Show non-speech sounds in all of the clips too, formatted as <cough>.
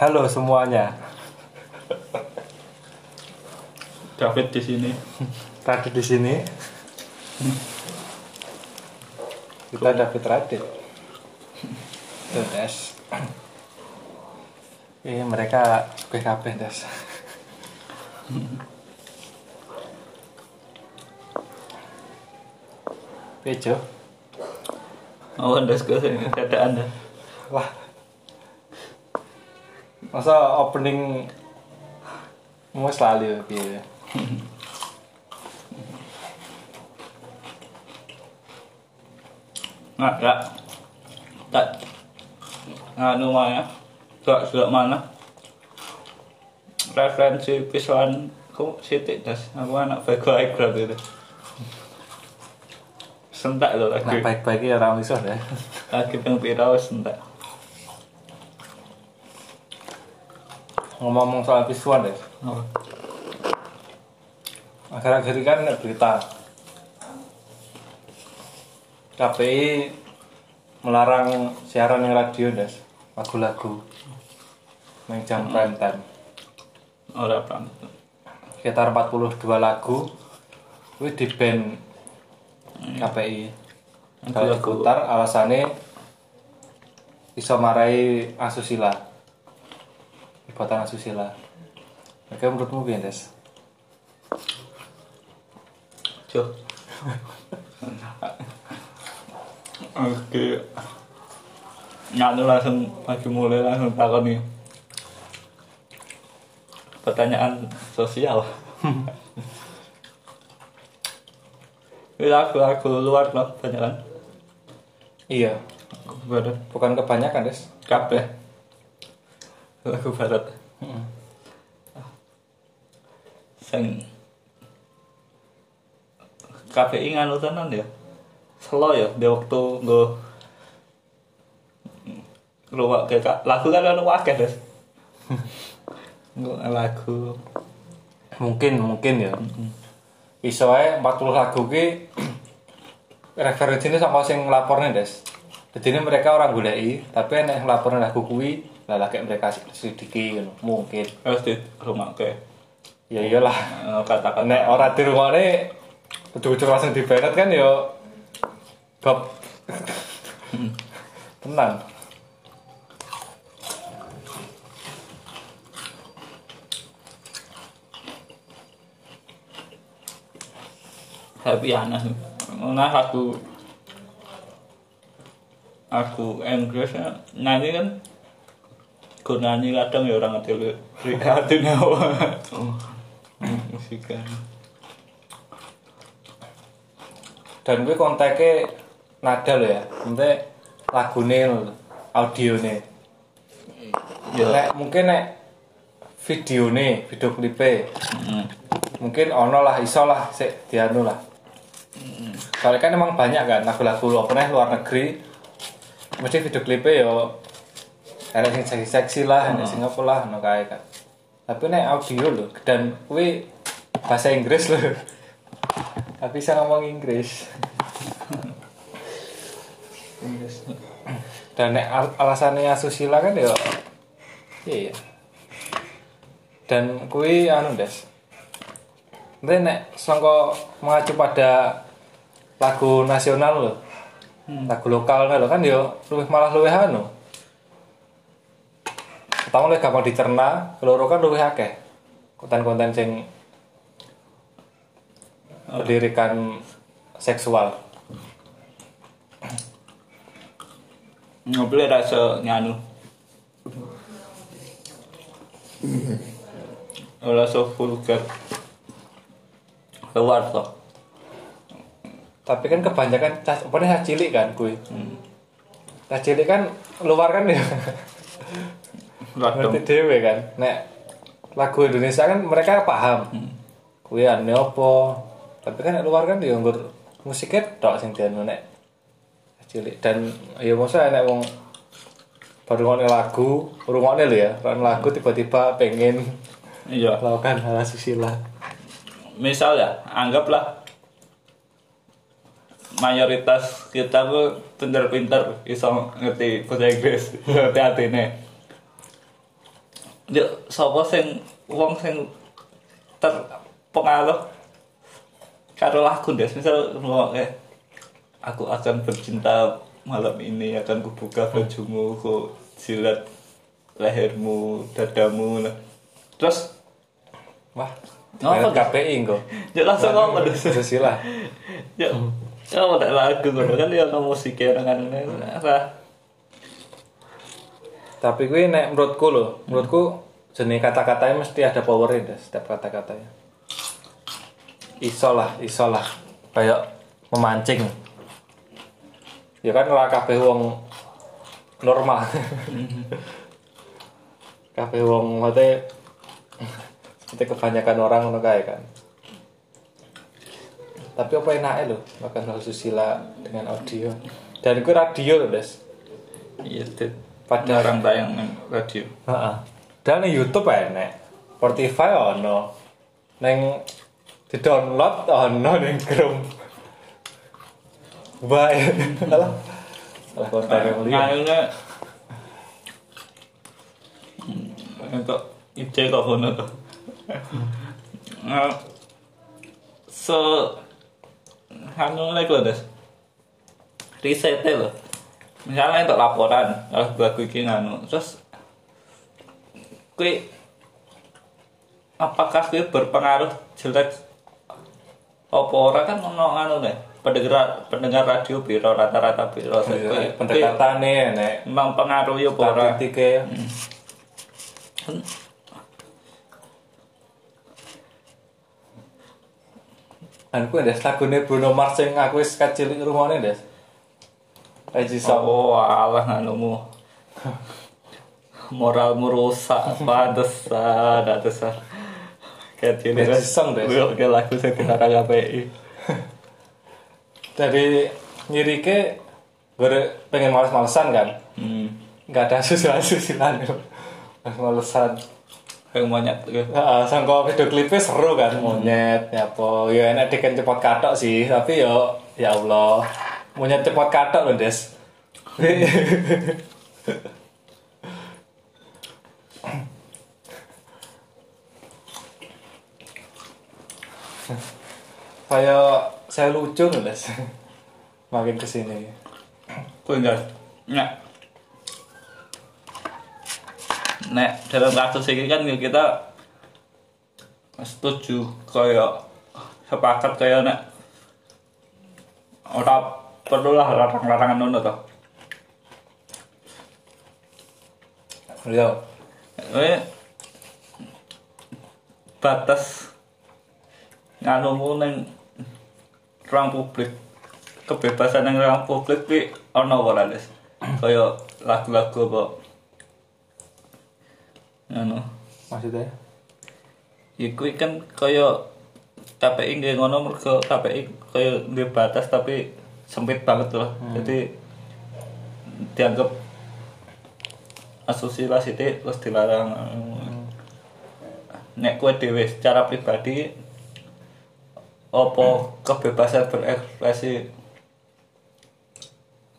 Halo semuanya. David di sini. Radit di sini. Kita David Radit. Tuh, Des. Ini mereka PKP, Des. Bejo. Oh, anda sekarang ada anda. Wah. Masa opening mau selalu gitu. <laughs> Nggak, nggak. Tak. Nganu mana? Gak sudah mana? Referensi visualan kok sitik das. Aku anak baik-baik berarti itu. Sentak loh Nah, lagi. baik-baiknya orang iso deh. <laughs> Lagi peng pirau sentak. Ngomong soal visual deh. Oh. Akhir-akhir ini kan berita KPI melarang siaran yang radio des lagu-lagu yang jam prime time paham. sekitar 42 lagu itu di band KPI kalau Lagu- diputar alasannya bisa marai asusila perbuatan asusila Oke menurutmu gimana des? Jo. Oke. Nganu langsung lagi mulai langsung takon nih. Pertanyaan sosial. <laughs> Ini lagu-lagu luar loh, banyak kan? Iya, Barat. bukan kebanyakan des Kabeh. Lagu barat. Sing KPI nganu tenan ya. Selo ya di waktu nggo ngrungok ke lagu kan ono akeh, Des. <laughs> Lagu. mungkin mungkin ya iso ae 40 lagu ki <clears throat> referensinya sama sing ngelapornya des. Jadi mereka orang goleki tapi enek yang ngelapornya lagu kuwi lah lagi mereka selidiki gitu. mungkin. Harus di rumah ke ya iyalah. Kata-kata. nek ora di rumah ini ujung-ujung langsung di kan yo bab <laughs> tenang tapi aneh nah aku aku Inggris ya, nyanyi kan gue nyanyi kadang ya orang ngerti lihatin apa musikan dan gue kontaknya nada lo ya. Nanti lagune lho, audione. Ya nek mungkin nek video nih video klipnya mm, mungkin ono lah iso lah sik dianu lah soalnya kan emang banyak kan lagu-lagu nih luar negeri. Mesti video klipnya yo ada yang seksi-seksi lah ada sing apa lah no kae kan tapi nek audio loh dan kuwi bahasa Inggris loh. Tapi bisa ngomong Inggris. Inggris. Dan nek al- alasannya asusila kan yo iya. Dan kui anu des. Nanti nek sangka mengacu pada lagu nasional loh lagu lokal loh kan yo luwih malah luwih anu. Pertama luwih gampang dicerna keloro kan luwih akeh. Konten-konten sing pendidikan seksual. Ngobrol rasa nyanu. Rasa vulgar. Keluar toh tapi kan kebanyakan cah apa cah cilik kan kui cah cilik kan luar kan ya. Ngerti dewe kan. Nek lagu Indonesia kan mereka paham. Kuwi ane apa? Tapi kan luar kan ya nggur musiknya tok sing dianu nek cilik. Dan ya masa nek wong baru ngone lagu rungokne lho ya kan lagu tiba-tiba pengen iya. melakukan hal asusila misal ya anggaplah mayoritas kita ku pinter-pinter iso ngerti bahasa Inggris <laughs> ngerti artine yo sapa sing wong sing terpengaruh karo lagu des misal ngono aku akan bercinta malam ini akan kubuka bajumu ku jilat lehermu dadamu nah. terus Wah. Ngapa, KPI engko? ya langsung ngomong Susila. ya ya mau tak lagu ngono kan ya ono musik ya dengan apa Tapi gue nek menurutku loh, menurutku jenis kata-katanya mesti ada powernya deh setiap kata-katanya. Iso lah, iso lah. Kayak memancing. Ya kan lah kabeh wong normal. <laughs> kabeh wong mate seperti kebanyakan orang ngono kae kan. Tapi apa enaknya loh makan hal susila dengan audio. Dan gue radio loh, Des. iya dit Pada- orang tayang radio Heeh. Dan ning YouTube enek. Spotify ono. Neng di download ono ning Chrome. Baik. Alah. Salah konten yang lihat. ngayune untuk ide kok ngono to Nah, so anu lagi lho des. Riset lho. Misalnya untuk laporan kalau bagus iki nganu terus kui apakah kui berpengaruh jelek? Apa ora? Kan ono anu nih pendengar pendengar radio biro rata-rata biro Iya, Pendekatannya enek. memang pengaruh ya apa ora? Statistiknya. Dan ku ndes lagune Bruno Mars sing aku wis kecil rumahnya ndes. Reggie Song. oh alah nganumu moralmu rusak <laughs> pantesan pantesan Reggie Song, Des. kayak lagu saya dilarang KPI Dari nyirike gue pengen males-malesan kan. hmm. nggak ada <laughs> susilan-susilan males-malesan kayak monyet gitu. Heeh, sangka video klipnya seru kan monyet ya apa ya enak diken cepot katok sih tapi yo ya Allah monyet cepot katok loh des saya saya lucu loh des makin ke sini Kuwi enggak. Nek. Nek dalam kasus ini kan kita setuju kaya sepakat kaya nek ora perlu lah larang-larangan ngono to. Yo, Eh batas nganumu ning ruang publik. Kebebasan yang ruang publik ki ana ora kaya lagu-lagu apa ngono. Maksudnya? Iku kan kaya KPI nggih ngono mergo KPI kaya nggih batas tapi sempit banget loh jadi dianggap asosiasi itu terus dilarang. Nek kue dewe secara pribadi apa kebebasan berekspresi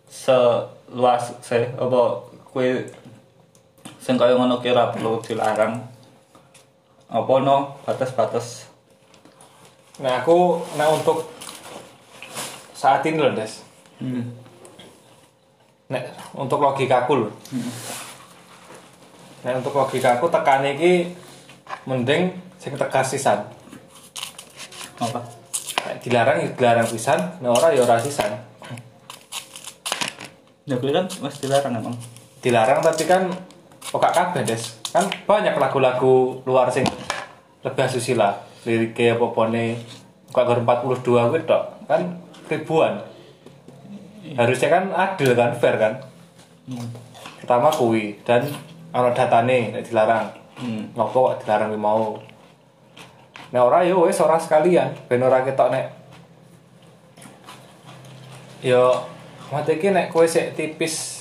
seluas se apa kue sing kaya ngono kira perlu dilarang apa no batas-batas Nah aku, nah untuk saat ini loh Des, hmm. Nek untuk logikaku loh. Nek untuk logikaku tekan iki mending sing tegas sisan. apa Nek dilarang ya dilarang pisan, nek ora ya ora sisan. ya kan mesti dilarang emang Dilarang tapi kan kok gak kabeh Des. Kan banyak lagu-lagu luar sing lebih asusila. Liriknya apa-apane kok gak 42 kuwi tok. Kan ribuan. Harusnya kan adil kan, fair kan. Pertama kuwi dan ana datane nek dilarang. hmm. Ngopo kok dilarang mau? Nek ora ya wis ora sekalian, ben ora ketok nek yo mate iki nek kowe sik tipis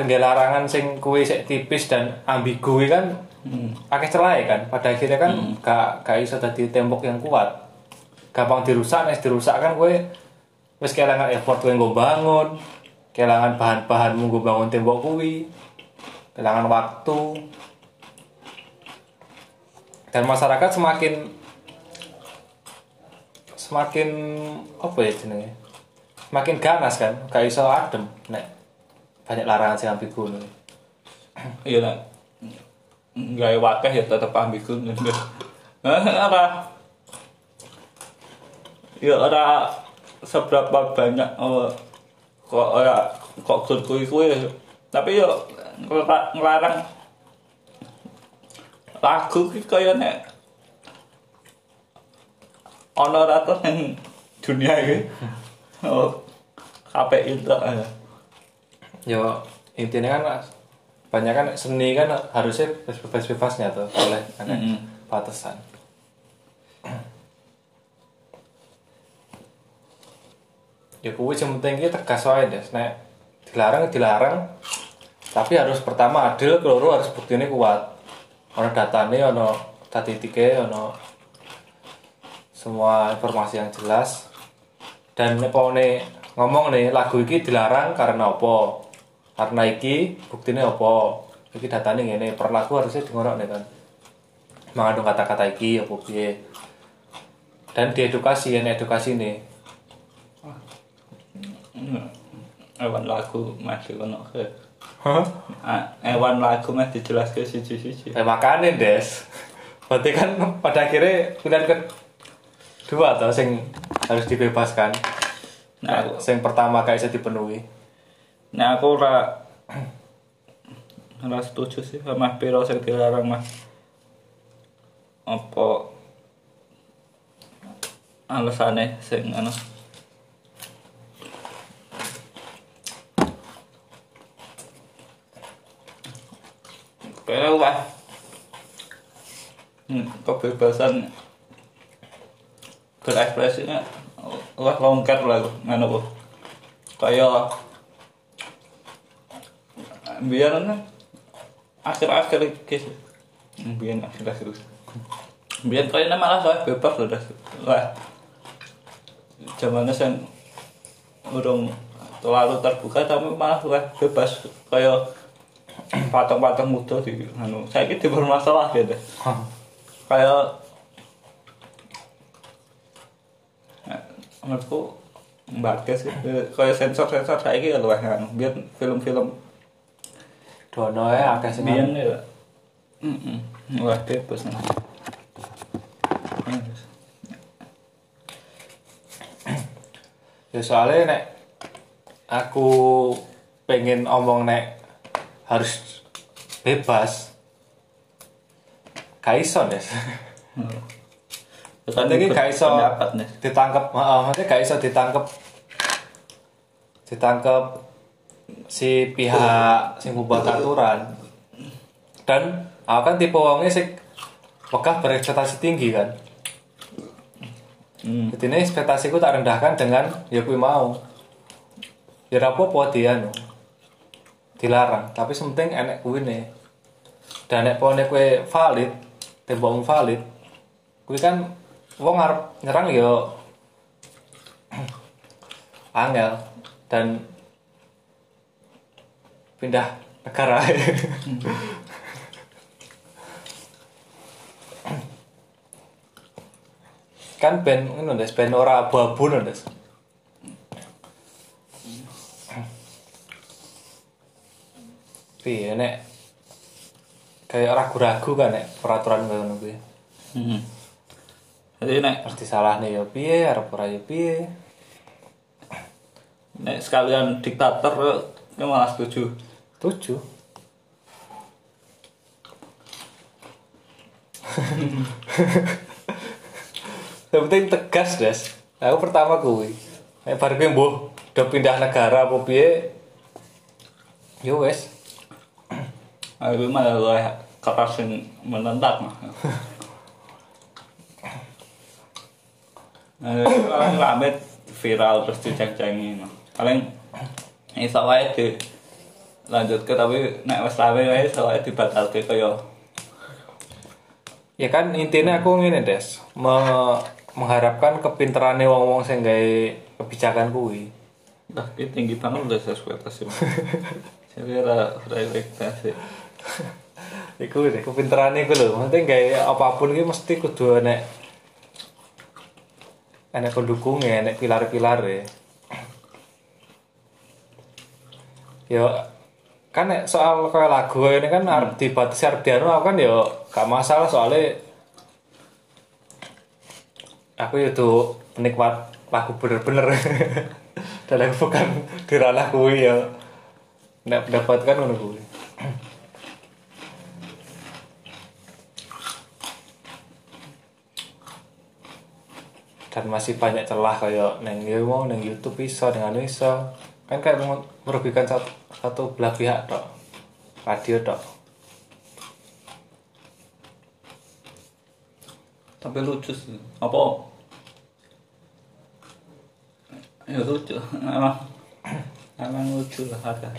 nggae larangan sing kowe sik tipis dan ambigu kan Hmm. akeh celah kan. Pada akhirnya kan gak gak iso dadi tembok yang kuat. Gampang dirusak nek dirusak kan kowe wis kelangan effort kowe nggo bangun kelangan bahan-bahanmu nggo bangun tembok kuwi kelangan waktu. Dan masyarakat semakin semakin apa ya jenenge? Semakin ganas kan gak iso adem nek banyak larangan sih ambigu ngono. iya lah gaya wakah ya tetep ambigu apa ya ora seberapa banyak oh, kok ora kok kulku kuwi ya tapi yo ngelarang lagu ki kaya nek ana rata ning dunia iki oh KPI itu eh. Ya intinya kan banyak kan seni kan harusnya bebas-bebasnya tuh oleh ada Mm-mm. batasan ya kuwi sing penting ki tegas wae Des. Nek dilarang dilarang. Tapi harus pertama adil keloro harus buktine kuat. Ono datane ono statistike ono semua informasi yang jelas. Dan pokoknya ngomong nih lagu iki dilarang karena apa karena iki buktinya apa? Iki datanya ngene per lagu harusnya dingorok nih kan. Mengandung kata-kata iki apa piye. Dan diedukasi ya edukasi nih Ewan lagu masih kono ke. Hah? Ah, Ewan lagu mah dijelaske siji-siji. Eh makanya des. Berarti kan pada akhirnya pilihan kedua atau sing harus dibebaskan. Nah, aku, sing pertama kayak bisa dipenuhi nah aku ora <clears throat> ora setuju sih sama piro sing dilarang mah. Apa alasane sing anu Pero wah hmm, kebebasan berekspresinya wah longgar lah ngono kok kaya biar akhir-akhir iki. Biar akhir-akhir. Biar kaya malah saya bebas udah lah zamannya saya urung terlalu terbuka tapi malah saya bebas. Kaya patang-patang muda di anu saya ini bermasalah gitu kayak eh, menurutku bagus sih kayak sensor sensor saya ini luwih anu. Biar film-film dono ya akeh sing biar ya Heeh. wah bebas nah. Ya soalnya nek aku pengen omong nek harus bebas. Kaiso des. Kan Berarti gak iso pendapat nih ditangkep, heeh, maksudnya gak iso ditangkep ditangkep si pihak sing ngubah aturan. Dan aku kan tipe wongnya sing wegah berekspektasi tinggi kan. hmm. Jadi ini ekspektasiku tak rendahkan dengan ya kuwi mau. Ya apa-apa dia no. Dilarang, tapi sementing enek kuwi nih. Dan nek pone kuwi valid, tembokmu valid, kuwi kan wong arep nyerang ya <clears throat> angel dan pindah negara. kan band ngono Des, band ora abu-abu no Des. Piye nek kayak ragu-ragu kan nek peraturan kaya ngono kuwi. Hmm. Jadi nek Harus disalahne ya piye, arep ora ya piye. nek sekalian diktator ya malah setuju. Tujuh. Yang penting tegas, Des. Aku pertama kuwi. Nek bar kuwi mbuh udah pindah negara apa piye? Yo wes. Aku malah luwih keras sing menentang mah. Eh, paling rame viral terus diceng-cengi mah. Paling iso wae di lanjut ke tapi nek wis rame wae wae dibatalke kaya Ya kan intinya aku ngene Des, me- mengharapkan kepinterane wong-wong sing gawe kebijakan kuwi. Ini tinggi banget udah ekspektasi. Jadi ora ora ekspektasi. iku deh kepinteran iku lho. Maksudnya kayak apa pun iki mesti kudu enek enek pendukungnya enek pilar-pilar ya yo kan soal kayak lagu ini kan arep dibatasi arep dianu aku kan yo gak masalah soalnya aku itu penikmat lagu bener-bener. <laughs> Dan aku bukan di ranah kuwi ya nek pendapat kan ngono kuwi. Dan masih banyak celah kayak neng mau neng YouTube bisa dengan bisa kan kayak merugikan satu, satu belah pihak tok radio tok Tapi lucu sih. Apa? Ya lucu. Emang emang lucu lah ada.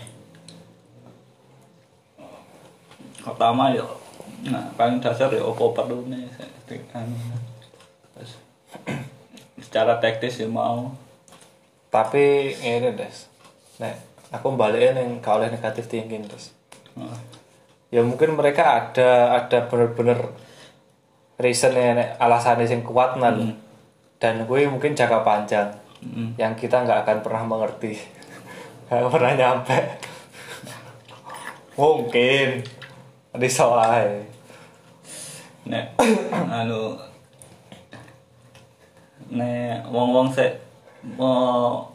Pertama ya nah, paling dasar ya apa perlu nih secara teknis ya mau tapi ini des nek aku balikin yang kau oleh negatif thinking des Nah, ya mungkin mereka ada ada bener-bener reason nek alasannya yang kuat nan. Dan gue mungkin jangka panjang. Mm. yang kita nggak akan pernah mengerti. <laughs> Nggak pernah nyampe. Mungkin. Di soal nek <coughs> anu nek wong-wong sek mau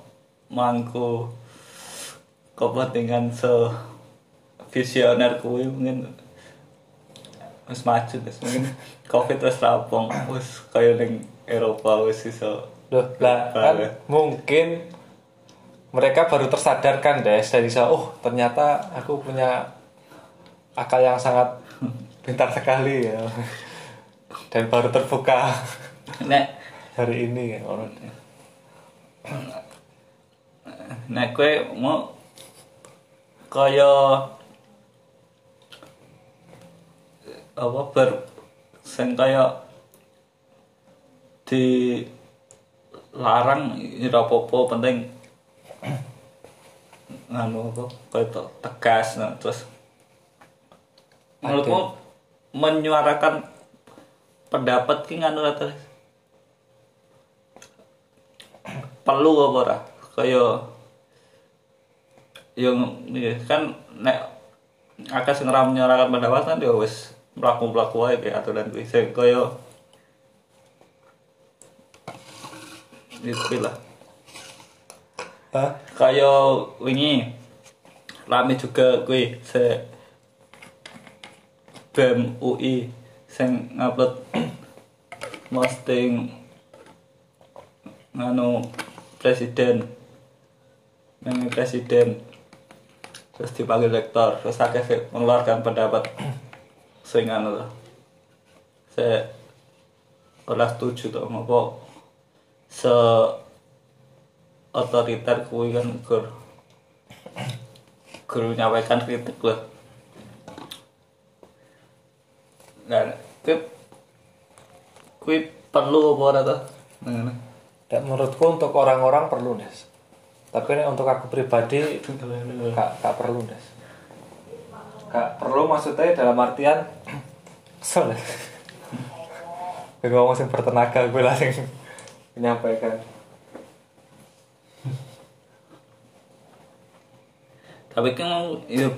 mangku kepentingan se visioner kuwi mungkin wis maju wis mungkin covid wis rampung wis kaya ning Eropa wis iso Loh, lah kan Bale. mungkin mereka baru tersadarkan deh dari so, oh ternyata aku punya akal yang sangat pintar sekali ya <laughs> dan baru terbuka nek <laughs> hari ini ya orang nek kowe mau kaya apa ber sing kaya di larang ora apa-apa penting <clears throat> anu apa kaya tegas nah, terus menurutmu menyuarakan pendapat ki nganu terus perlu apa ora? Kaya yang iya, kan nek akeh sing ora menyuarakan pendapat kan ya wis mlaku-mlaku wae kayak aturan kuwi. Sing kaya itu lah. Hah? kaya wingi rame juga kuwi se BEM UI sing ngupload <clears throat> posting nganu presiden nang presiden terus dipanggil rektor. Terus akeh sing mengeluarkan pendapat. Anu lah saya ora setuju tuh apa se otoriter kuwi kan gur guru nyampaikan kritik lah. Nah kuwi kuwi perlu apa ora tuh? Ngono. dan menurutku untuk orang-orang perlu des tapi untuk aku pribadi gak, gak perlu des. Gak perlu maksudnya dalam artian <clears throat> kesel gue <laughs> ngomong sing bertenaga gue langsung menyampaikan. Tapi kan ya,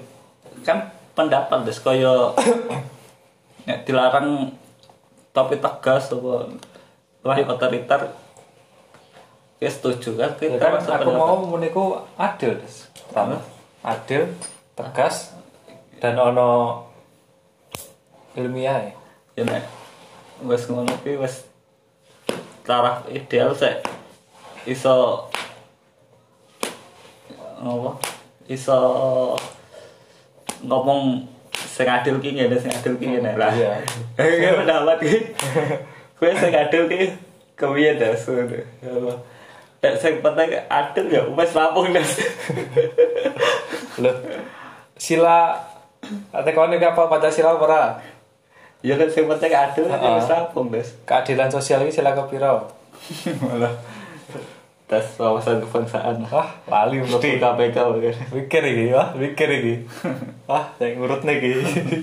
kan pendapat des ya, <coughs> dilarang tapi tegas apa wah otoriter ya setuju kan? Ya kita kan aku pendapat. mau meniku adil pertama adil tegas dan ono ilmiah. Ya. ya nek. Wis ngono kuwi wis taraf ideal sik iso apa? Iso ngomong sing adil ki ngene sing adil ki ngene. Lah Iya. <laughs> Pendapat ki. Kowe sing adil ki kepiye das ngono Nek sing penting adil ya wis rampung das Loh, sila ini apa Pancasila apa ora? ya nek sing penting adil ya wis rampung das Keadilan sosial ini sila kepiro? malah tes wawasan kebangsaan Wah, lali mesti. KPK. Mikir iki, wah, mikir iki. Wah, saya ngurut nih iki.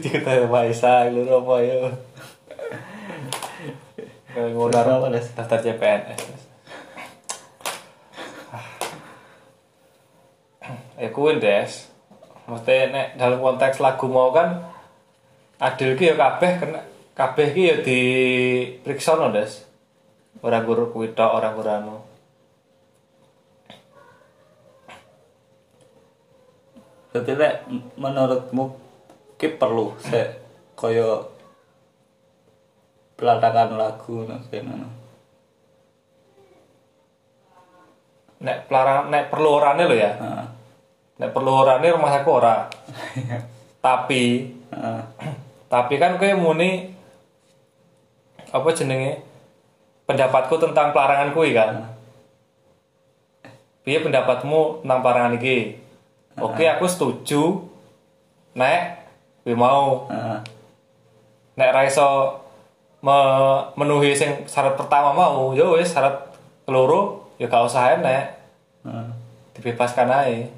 Kita Maisa, lu apa ya? Des? daftar CPNS. Ya kuwi, Des. Mesti nek dalam konteks lagu mau kan adil ki ya kabeh kena kabeh ki ya diperiksa no, Des. Ora guru kuwi tok, ora anu. Berarti nek menurutmu ki perlu se kaya pelatakan lagu nang ngono. Nek pelarang nek perlu orane lho ya. Heeh. Nek perlu orane rumah aku ora. <laughs> tapi Heeh. <clears throat> tapi kan kowe muni apa jenenge pendapatku tentang pelarangan kuwi kan. Piye pendapatmu tentang pelarangan iki? Oke, aku setuju. Nek kuwi mau Heeh. nek ra iso memenuhi sing syarat pertama mau, ya wis syarat keloro ya gak usah enek, Heeh. dibebaskan ae.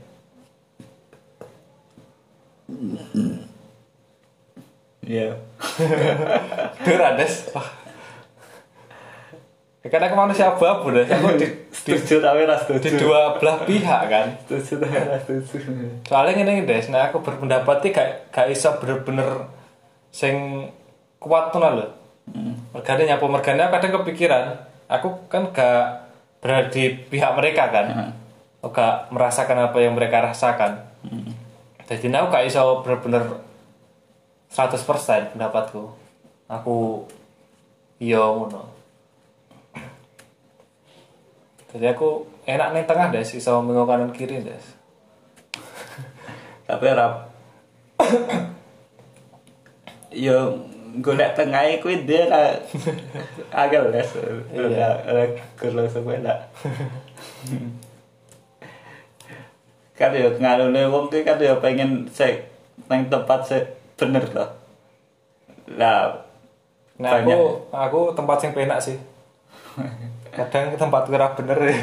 Iya. Durades. Wah. Ya kan aku manusia abu-abu deh. Aku di, di, Setuju tapi ras di setuju. dua belah pihak kan. Setuju tapi ras setuju. Soalnya ini Des, nah aku berpendapat iki gak gak iso bener-bener sing kuat tuh lho. Mergane nyapu mergane kadang kepikiran, aku kan gak berada di pihak mereka kan. Aku gak merasakan apa yang mereka rasakan. Jadi aku gak iso bener-bener 100% pendapatku. Aku iya ngono. Jadi aku enak nih tengah des, iso mengo kanan kiri des. Tapi rap. Yo golek tengah kuwi dia lah <laughs> agak les. Iya. Ora kalau <laughs> sepeda. Kan yo ngalune wong ki kan yo pengen sik nang tempat sik bener to. Lah Nah Banyak. aku aku tempat yang penak sih. Kadang tempat kira bener ya.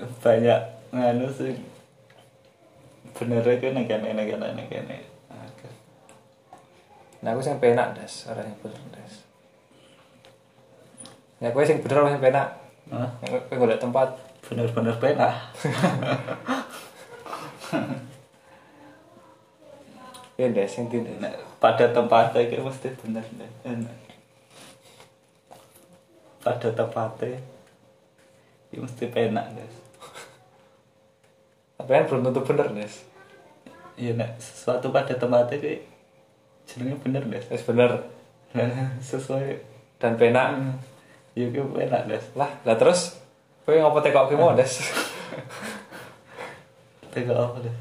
banyak nganu sih bener itu nang kene nang kene nang kene. Nah aku yang penak des, orang yang bener des. Ya aku yang bener yang penak. Aku golek tempat. Bener-bener penak. Ya tidak. Nek pada tempatnya kayak mesti bener. Enak. Pada tempatnya ya mesti penak guys. Tapi kan belum tentu bener des. Iya nek sesuatu pada tempatnya kayak jenenge bener guys. Des bener Sesuai dan penak. ya kayak penak guys. Lah, lah terus kowe ngopo tekok ki mau <laughs> des? Tengok apa deh.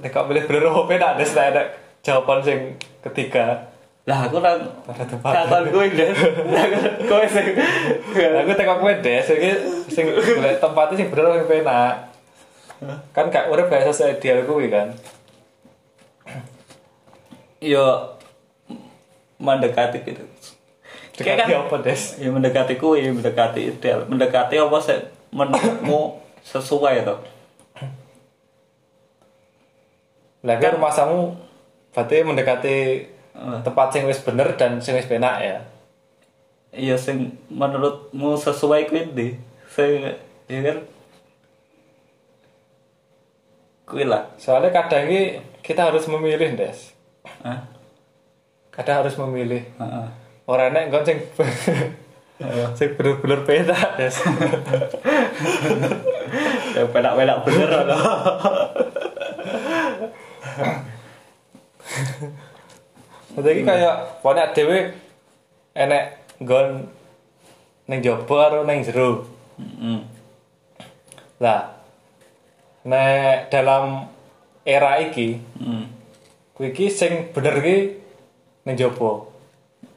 Tekok pilih bener apa penak des tak ada jawaban sing ketiga. Lah aku nang Pada tempatnya. Takon gue guys. Kowe sing aku tekok kowe des, iki sing tempatnya sing bener sing penak. Kan gak urip gak sesuai ideal kuwi kan. yo mendekati gitu. Dekati kan apa des? ya mendekati kuwi, mendekati ideal. Mendekati apa sih menurutmu sesuai to? Lah kan rumah samu berarti mendekati Eh. tempat sing wis bener dan sing wis penak ya. Iya sing menurutmu sesuai kuwi ndi? Sing ya kan kuwi lah. Soalnya kadang ini kita harus memilih, Des. Hah? Kadang harus memilih. Heeh. Orang nek nggon sing bener-bener penak, Des. <laughs> Ya penak-penak bener to. Jadi kayak pokoknya dhewe enek nggon ning jaba karo ning jero. Heeh. Lah nek dalam era iki Heeh. kuwi iki sing bener iki ning jaba.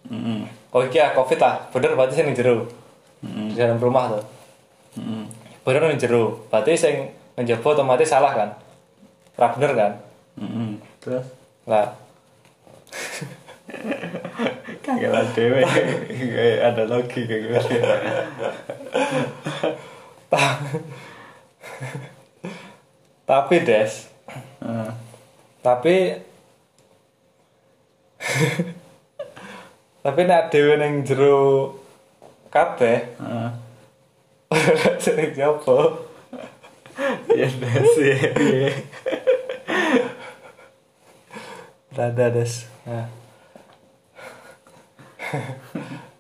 Heeh. Oh iki ya Covid lah, bener berarti sing ning jero. Heeh. Di dalam rumah tuh. Heeh. Bener ning jero. Berarti sing jaba otomatis salah kan? Ora bener kan? Heeh. Terus Lah <laughs> Kangelan dhewe kayak analogi kayak gitu. <laughs> Tapi Des, Heeh. tapi <laughs> tapi nek dhewe ning jero kabeh Heeh. sing jopo Ya sih. Rada Des. Nah.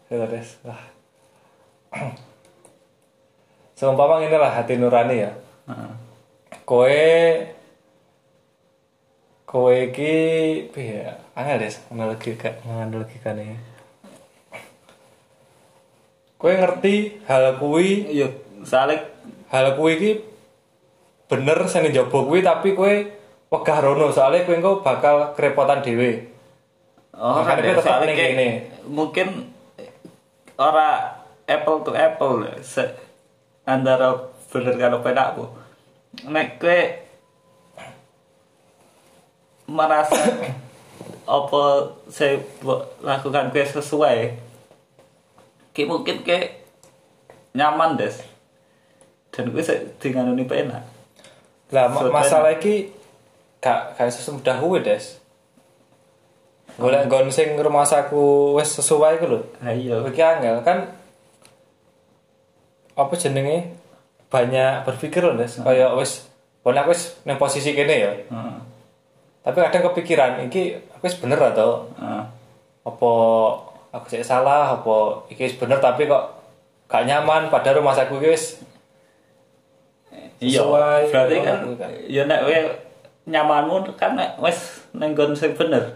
Ya Des. Wah. Seumpama ngene lah hati nurani ya. Koe iki piye? ya? Angel Des, analogi analogikan Kowe ngerti hal kuwi Yo soalnya hal kuwi iki bener sing njaba kuwi tapi kowe wegah rono soalnya kowe engko bakal kerepotan dhewe. Oh, gue tetap soalnya ning kene. Mungkin ora apple to apple se antara bener karo pedakku. Nek kowe merasa <coughs> apa saya lakukan kowe sesuai ki mungkin ke nyaman des dan gue dengan ini enak Lah Soalnya- masalah iki gak gak semudah kuwi, Des. Golek nggon sing rumasaku wis sesuai ku lho. ayo Iki angel kan apa jenenge banyak berpikir loh, Des. Kayak wis pokoknya aku wis ning posisi kene ya. Heeh. Tapi kadang kepikiran iki aku wis bener atau Heeh. apa aku sih salah apa iki wis bener tapi kok gak nyaman padahal rumah saku iki wis Iya, berarti kan kan. ya nek we nyamanmu kan nek wis ning nggon sing bener.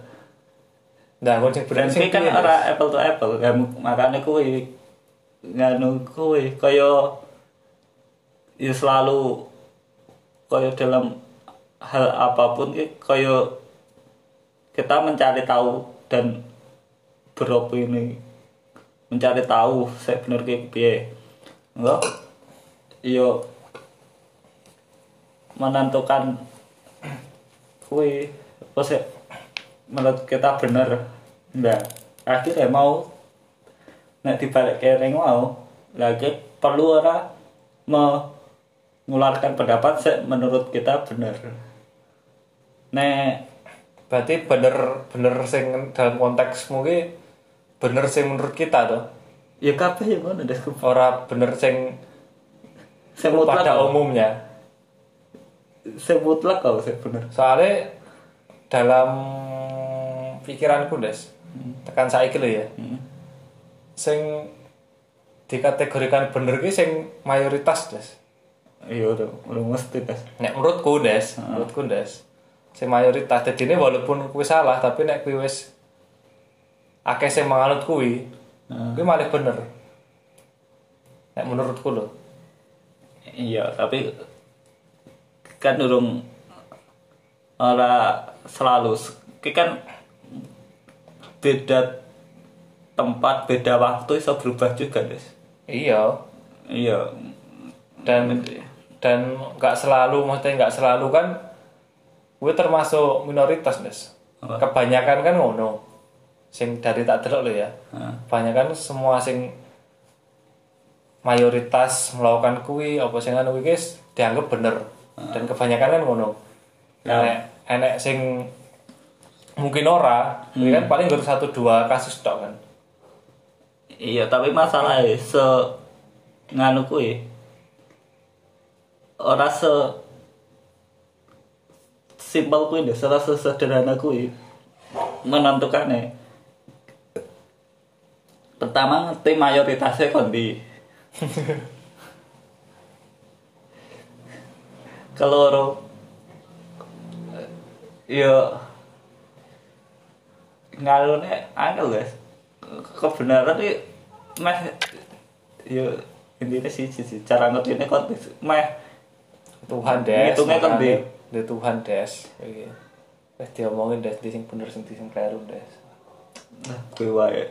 nah kon sing bener sing kan ora apple to apple, kan makane kuwi nganu kuwi kaya ya selalu kaya dalam hal apa pun kaya kita mencari tahu dan beropini mencari tahu saya bener ki piye. Enggak? Iyo menentukan kui apa sih menurut kita bener. Enggak akhirnya mau nek dibalik kering mau lagi perlu ora mengeluarkan pendapat sih menurut kita bener. Nek berarti bener bener sing dalam konteks mungkin bener sing menurut kita tuh ya kabeh ya ngono deh ora bener sing Sing mutlak pada kok. umumnya. Sing mutlak kok sih bener? Soalnya dalam pikiranku des tekan saiki lho ya. Hmm. sing dikategorikan bener ki sing mayoritas des. Iya udah udah mesti des. Nek menurutku des menurutku des sing mayoritas. Jadi ini walaupun kuwi salah tapi nek kuwi wis akeh sing manganut kuwi kuwi malah bener. Nek menurutku lho. Iya, tapi kan durung ora selalu Ki kan beda tempat, beda waktu bisa berubah juga, Des. iya. Iya. dan dan nggak selalu maksudnya nggak selalu kan gue termasuk minoritas des. Apa? kebanyakan kan ngono sing dari tak delok lo ya. Heeh. kebanyakan semua sing mayoritas melakukan kui apa sing anu guys dianggap bener. Dan kebanyakan kan ngono. Ya. enek enek sing mungkin ora kuwi kan paling baru satu dua kasus tok kan. Iya, tapi masalahnya se nganu kuwi ora se simpel kuwi Des, ora sesederhana kuwi menentukannya pertama ngerti mayoritasnya kondi <laughs> keloro yo. Ngalune angel guys. Kebenaran iki meh. Yo intinya sih sih sih. cara ngerti ini konteks meh. Tuhan des Ngitungnya kan di- di Tuhan des iki. Wis diomongin des di sing bener sing di sing keliru des. Nah gue wae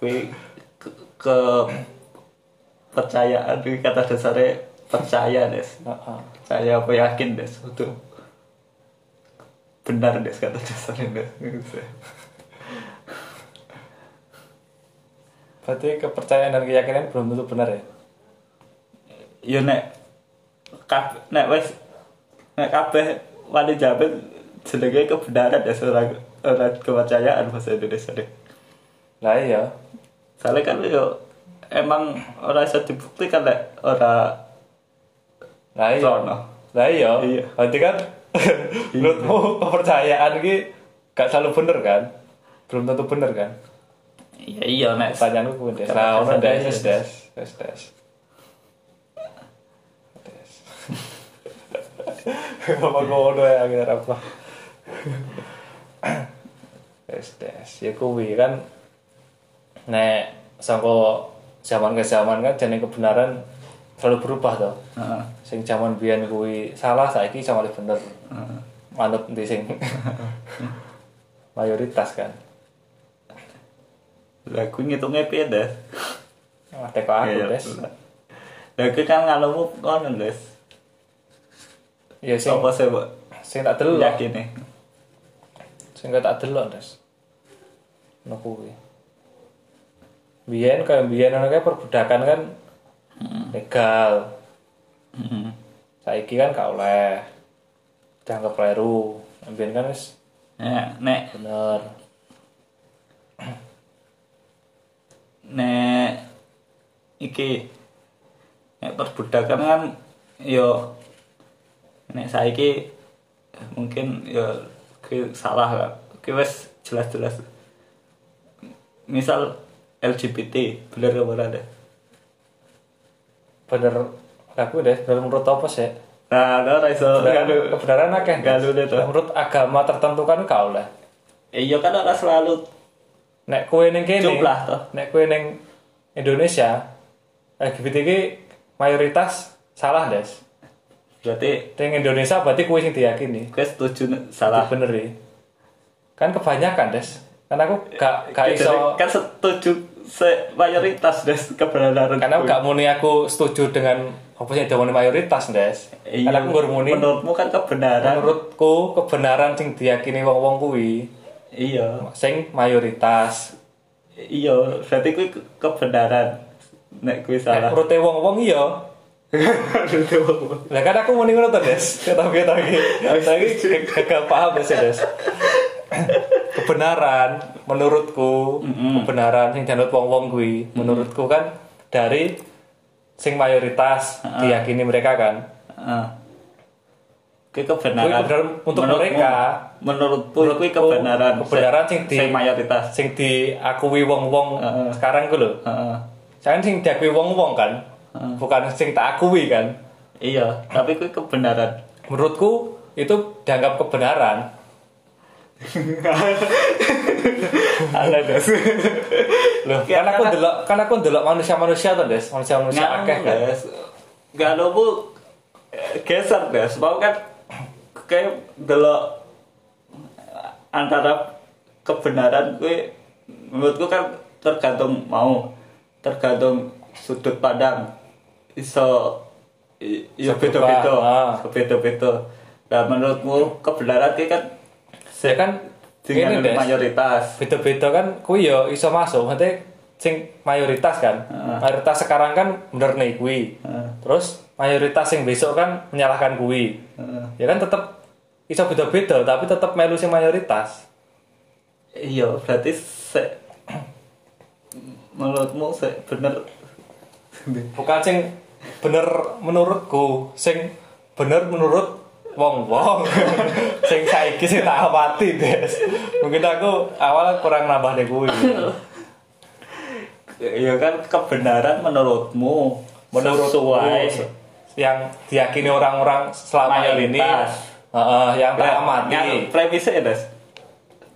gue ke, ke percayaan gue kata dasarnya percaya des Heeh. saya apa yakin des itu benar des kata dasarnya des Berarti kepercayaan dan keyakinan belum tentu benar ya? ya nek kab nek wes nek kabeh wali jabat jenenge kebenaran ya ora ora kepercayaan bahasa Indonesia deh. Lah iya. Soalnya kan yo emang ora bisa dibuktikan nek ora Lah iya. Lah iya. Iya. Berarti kan <laughs> menurutmu kepercayaan ki gak selalu bener kan? Belum tentu bener kan? iya iya nek Pertanyaanku kuwi Des. Karena Nah, ono des, des, des, des. <laughs> Des. Apa ngono ya akhirnya apa? <coughs> Des, des. Ya kuwi kan nek sangko zaman ke zaman kan jenenge kebenaran selalu berubah toh. Sing zaman biyen kuwi salah saiki sama bener. Heeh. Manut di sing <laughs> mayoritas kan. Lah aku ngitungnya piye, Des? Ada kok aku, Iya, Des. Lah aku kan ngalamu ngono, Des. Ya sing Apa sih, Mbak? sing tak delok. Yakin nih. Sing gak tak delok, Des. Ngono kuwi. Biyen kaya biyen ngono kae perbudakan kan legal. Heeh. Saiki kan gak oleh. Dianggap kleru. Biyen kan wis Ya, nek bener. nek iki nek perbudakan kan yo nek saiki mungkin yo salah lah ki wis jelas-jelas misal LGBT bener apa ora deh Bener aku deh, bener menurut apa sih? nah ora iso Kebenaran, kebenaran akeh. Galu deh, toh. Menurut agama tertentu kan gak oleh. iya kan ora selalu Nek kue ning kene, Jumlah, toh. nek kue ning Indonesia, LGBT ki mayoritas salah des. berarti Ning Indonesia berarti kue sing diyakini. gue setuju salah Bener ya. Kan kebanyakan des. Kan aku gak gak iso kan setuju se mayoritas des kebenaran karena gak muni aku setuju dengan apa sih yang mayoritas des. Iya, Karena aku ngur muni menurutmu kan kebenaran menurutku kebenaran sing diyakini wong-wong kuwi iya sing mayoritas. iya berarti kuwi ke- kebenaran nek kuwi Nek salah menurut wong-wong iya. Lah kan aku muni ngono to, Des. Tapi tapi tapi gagal paham Des, Des. <laughs> Kebenaran menurutku, kebenaran sing dianut wong-wong kuwi, menurutku kan dari sing mayoritas diyakini mereka kan. Heeh. Kuwi Kuwi kebenaran kebenaran untuk Menurutmu- mereka. menurutku kuwi Menurutku, kebenaran kebenaran sing di- sing mayoritas Sing diakui wong-wong Heeh. sekarang ku lho. Heeh. Kan sing diakui wong-wong kan. Bukan sing tak akui kan. iya tapi kuwi kebenaran Menurutku itu dianggap kebenaran. <laughs> ala des Loh, kan aku ndelok kan aku ndelok manusia-manusia tuh, Des. Manusia-manusia akeh kan. des gak nopo geser des mau kan kayak delok antara kebenaran gue menurutku kan tergantung mau tergantung sudut pandang iso ya beda-beda ah. beda-beda nah menurutmu kebenaran kan Ya kan dengan ini, Des. mayoritas Beda-beda kan kuwi yo iso masuk. Nanti sing mayoritas kan. Mayoritas sekarang kan bener nih kuwi. Heeh. Terus mayoritas yang besok kan menyalahkan kuwi. Heeh. Ya kan tetep iso beda-beda tapi tetep melu sing mayoritas. iya berarti se menurutmu se bener Bukan sing bener menurutku, sing bener menurut wong-wong. <laughs> sing saiki sing tak amati, Des. Mungkin aku awal kurang nambah deh kuwi. <laughs> ya kan kebenaran menurutmu sesuai yang diyakini orang-orang selama ini. Heeh, yang tak amati nganu, premisnya ya, Des.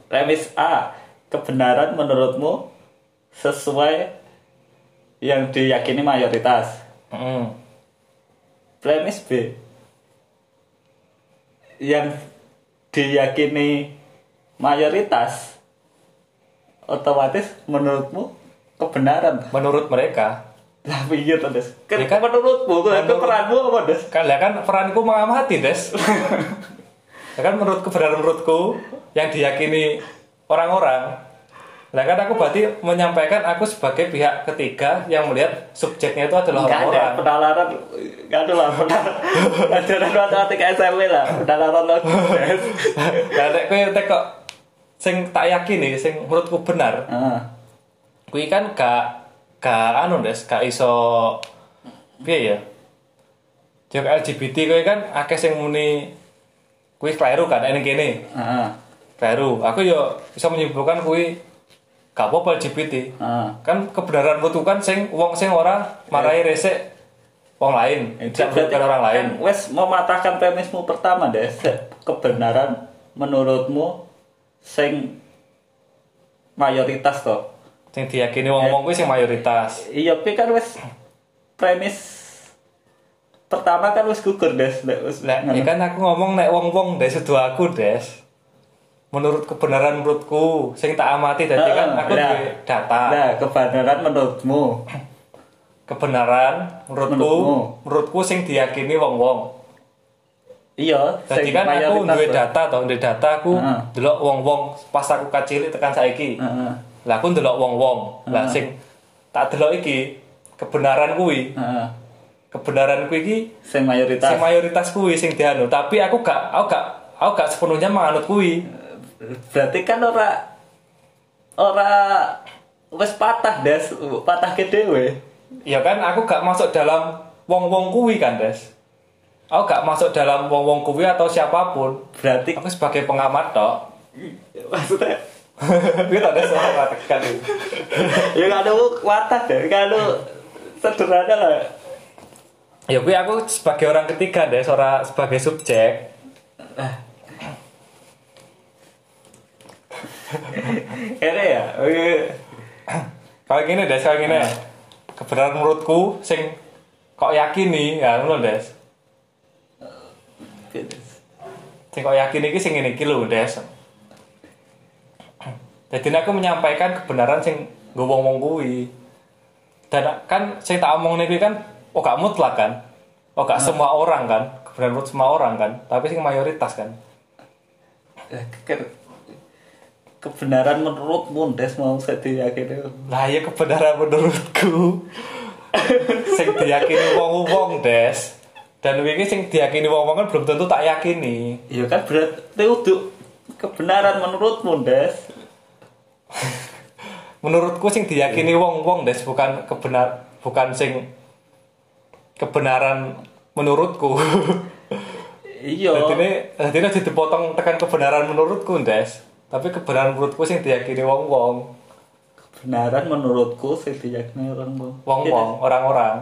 Premis A, kebenaran menurutmu sesuai yang diyakini mayoritas. Heeh. Premis B, yang diyakini mayoritas otomatis menurutmu kebenaran. menurut mereka Lah iya tuh, Des. Kan Ya kan, menurutmu, kan menurut- peranmu apa, Des? kan kan peranku mengamati des <laughs> ya kan menurut kebenaran menurutku yang diyakini orang-orang Lah kan aku berarti menyampaikan aku sebagai pihak ketiga yang melihat subjeknya itu adalah Enggak ada penalaran enggak ada lah penalaran matematika SMP lah penalaran lo Lah nek kowe tekok sing tak yakin nih, sing menurutku benar, Heeh. kuwi kan gak gak anu Des, gak iso piye ya? Jok LGBT kuwi kan akeh sing muni kuwi keliru kan ning kene. Heeh. Keliru. Aku yo bisa menyimpulkan kuwi gak apa-apa LGBT. Heeh. Kan kebenaran menurutku kan sing wong sing ora marahi resik wong lain, tidak merugikan orang lain. Kan wes mematahkan premismu pertama deh. Kebenaran menurutmu sing mayoritas toh. Sing diyakini wong-wong kuwi sing mayoritas. Iya, tapi kan wes premis pertama kan wes gugur des. Wes Lah, ya kan aku ngomong nek wong-wong des sedo aku des. Menurut kebenaran menurutku sing tak amati dadi kan aku Nah, data. Nah, kebenaran menurutmu. Kebenaran menurutku Menurutmu. menurutku sing diyakini wong-wong. Iya, Jadi kan aku duwe toh. data to, duwe data aku Heeh. delok wong-wong pas aku kecil tekan saiki. Heeh. Lah aku ndelok wong-wong. Lah Heeh. sing tak delok iki kebenaran kuwi. Kebenaran kuwi iki Sing mayoritas. sing mayoritas kuwi sing dianut, tapi aku gak aku gak aku gak sepenuhnya menganut kuwi. Berarti kan ora ora wes patah des, patah ke dhewe. Ya kan aku gak masuk dalam wong-wong kuwi kan, Des. Aku gak masuk dalam wong-wong kuwi atau siapa pun. Berarti Aku sebagai pengamat tok. maksudnya Kuwi <laughs> tak ada suara tekan itu. ya kalau patah deh, kalau sederhana lah. Ya kuwi aku sebagai orang ketiga, Des, ora sebagai subjek. Ini ya, oke. Kalau gini, Des, kalau gini. Kebenaran menurutku sing kok yakin nih, ya ngono, Des. Sing kok yakin iki sing ngene iki lho, Des. Jadi aku menyampaikan kebenaran sing nggo wong-wong kuwi. Dan kan sing tak omong kuwi kan oh gak mutlak kan. Oh gak semua orang kan. Kebenaran menurut semua orang kan, tapi sing mayoritas kan. Ke- kebenaran menurutmu des mau saya diyakini Lah ya kebenaran menurutku. sing diyakini wong-wong, Des. Dan wingi sing diyakini wong-wong kan belum tentu tak yakini. ya kan berarti untuk kebenaran menurutmu des menurutku sing diyakini wong-wong des bukan kebenar bukan sing kebenaran menurutku iya jadi ini jadi ini jadi dipotong tekan kebenaran menurutku des tapi kebenaran menurutku sing diyakini wong-wong. Kebenaran menurutku saya diyakini orang Iya, wong-wong orang-orang.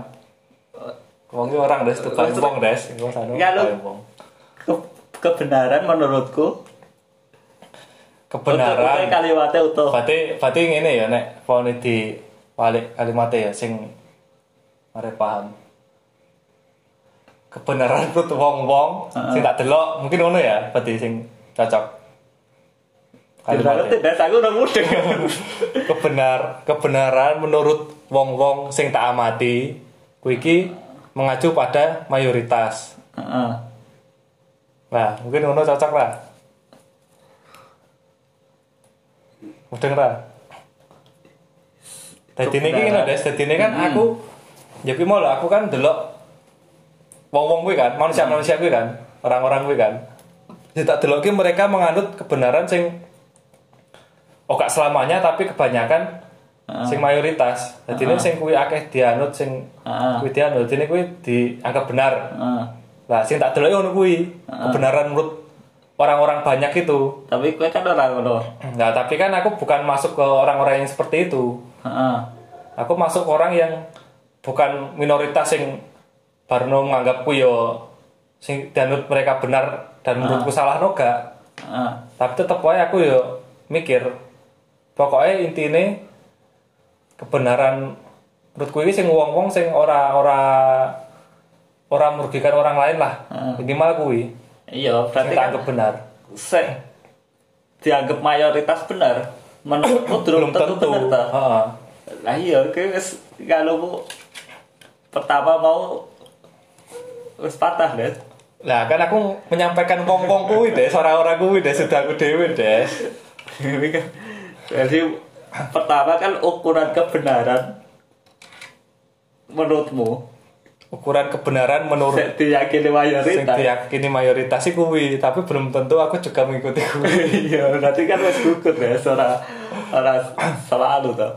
Wong itu orang des. Tukang wong des. Wong sana wong. Ke- kebenaran menurutku. Kebenaran. Kalimatnya utuh. Berarti berarti ngene ya nek pone di balik kalimatnya ya sing mare paham. Kebenaran tuh wong-wong sing tak delok mungkin ngono ya berarti sing cocok Kalimatnya des aku udah mudeng <laughs> kebenar kebenaran menurut wong-wong sing tak amati kuwi iki mengacu pada mayoritas. Heeh. nah mungkin ngono cocok lah. Mudeng lah. Dadi ini kan Des, dadi ini kan aku ya kuwi mau lah, aku kan delok wong-wong kuwi kan, manusia-manusia kuwi kan, orang-orang kuwi kan. Ya tak delok ki mereka menganut kebenaran sing oh gak selamanya tapi kebanyakan sing mayoritas. Dadi ini sing kuwi akeh dianut sing Heeh. kuwi dianut, ini kuwi dianggap benar. Heeh. Lah sing tak delok ngono kuwi, kebenaran menurut orang-orang banyak itu. tapi kue kan orang ngono Nah, tapi kan aku bukan masuk ke orang-orang yang seperti itu. Heeh. Aku masuk ke orang yang bukan minoritas yang baru menganggapku yo sing danut mereka benar dan menurutku salah noga. Heeh. Tapi tetap wae aku yo mikir pokoknya intinya kebenaran menurutku ini sing wong-wong sing ora ora ora merugikan orang lain lah. Minimal kuwi. Iya sing berarti kan benar. se dianggap mayoritas benar menurutku <coughs> belum tentu benar ta. Lah iya wis kalau pertama mau wis patah deh Lah kan aku menyampaikan wong-wong kuwi deh, orang-orang kuwi deh sudah aku dhewe deh. <laughs> Jadi pertama kan ukuran kebenaran menurutmu. Ukuran kebenaran menurut Sek diyakini sing mayoritas diyakini mayoritas sih kuwi tapi belum tentu aku juga mengikuti kuwi. <laughs> Iya berarti kan wis gugut ya ora ora selalu toh.